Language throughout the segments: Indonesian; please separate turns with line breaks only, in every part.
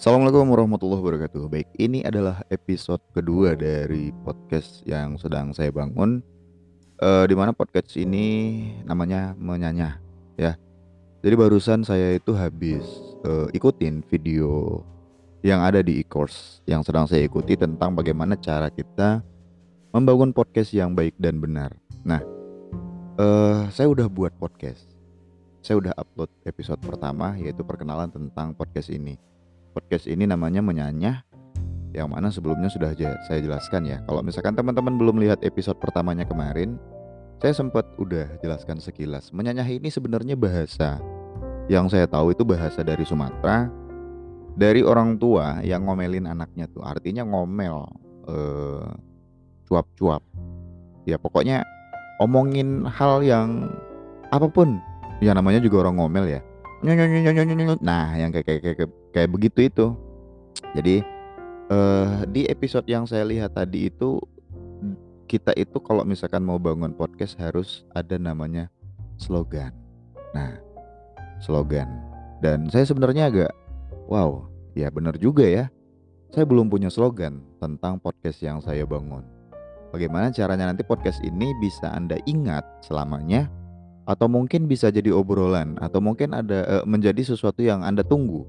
Assalamualaikum warahmatullahi wabarakatuh. Baik, ini adalah episode kedua dari podcast yang sedang saya bangun. Eh, di mana podcast ini namanya menyanyah, ya. Jadi barusan saya itu habis eh, ikutin video yang ada di e-course yang sedang saya ikuti tentang bagaimana cara kita membangun podcast yang baik dan benar. Nah, eh, saya udah buat podcast. Saya udah upload episode pertama yaitu perkenalan tentang podcast ini. Podcast ini namanya Menyanyah yang mana sebelumnya sudah saya jelaskan ya. Kalau misalkan teman-teman belum lihat episode pertamanya kemarin, saya sempat udah jelaskan sekilas. Menyanyah ini sebenarnya bahasa yang saya tahu itu bahasa dari Sumatera dari orang tua yang ngomelin anaknya tuh. Artinya ngomel eh, cuap-cuap. Ya pokoknya omongin hal yang apa pun. Ya namanya juga orang ngomel ya. Nah, yang kayak kayak kayak, kayak begitu itu. Jadi eh di episode yang saya lihat tadi itu kita itu kalau misalkan mau bangun podcast harus ada namanya slogan. Nah, slogan. Dan saya sebenarnya agak wow, ya benar juga ya. Saya belum punya slogan tentang podcast yang saya bangun. Bagaimana caranya nanti podcast ini bisa Anda ingat selamanya atau mungkin bisa jadi obrolan atau mungkin ada eh, menjadi sesuatu yang Anda tunggu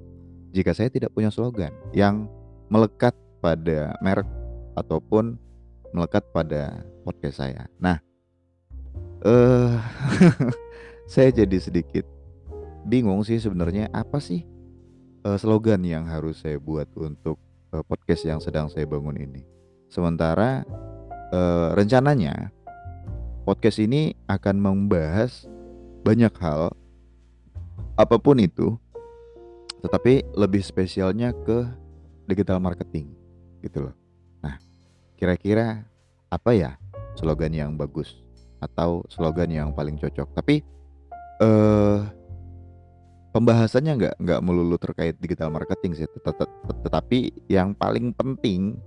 jika saya tidak punya slogan yang melekat pada merek ataupun melekat pada podcast saya. Nah, eh saya jadi sedikit bingung sih sebenarnya apa sih eh, slogan yang harus saya buat untuk eh, podcast yang sedang saya bangun ini. Sementara eh, rencananya podcast ini akan membahas banyak hal apa pun itu tetapi lebih spesialnya ke digital marketing gitu loh. Nah, kira-kira apa ya slogan yang bagus atau slogan yang paling cocok? Tapi eh pembahasannya nggak nggak melulu terkait digital marketing sih, tet- tet- tetapi yang paling penting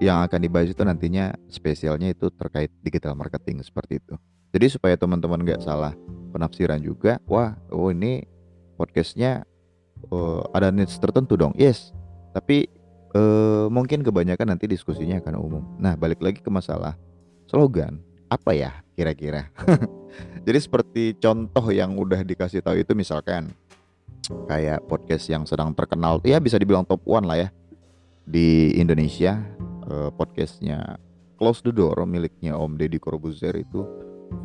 yang akan dibahas itu nantinya spesialnya itu terkait digital marketing seperti itu. Jadi supaya teman-teman nggak salah penafsiran juga, wah, oh ini podcastnya eh, ada niche tertentu dong. Yes, tapi eh, mungkin kebanyakan nanti diskusinya akan umum. Nah, balik lagi ke masalah slogan, apa ya kira-kira? Jadi seperti contoh yang udah dikasih tahu itu misalkan kayak podcast yang sedang terkenal, ya bisa dibilang top one lah ya di Indonesia. eh, podcastnya Close the Door miliknya Om Deddy Corbuzier itu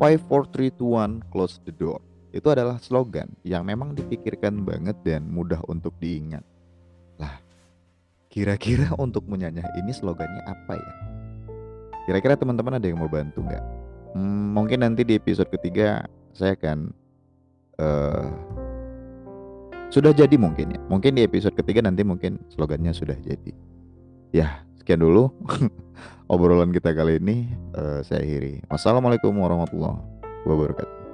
5 4 3 2 1 close the door. Itu adalah slogan yang memang dipikirkan banget dan mudah untuk diingat. Lah, kira-kira untuk menyanyah ini slogannya apa ya? Kira-kira teman-teman ada yang mau bantu nggak? Hmm, mungkin nanti di episode ketiga saya akan eh sudah jadi mungkin ya. Mungkin di episode ketiga nanti mungkin slogannya sudah jadi. Ya, sekian dulu obrolan kita kali ini eh, saya akhiri. Wassalamualaikum warahmatullahi wabarakatuh.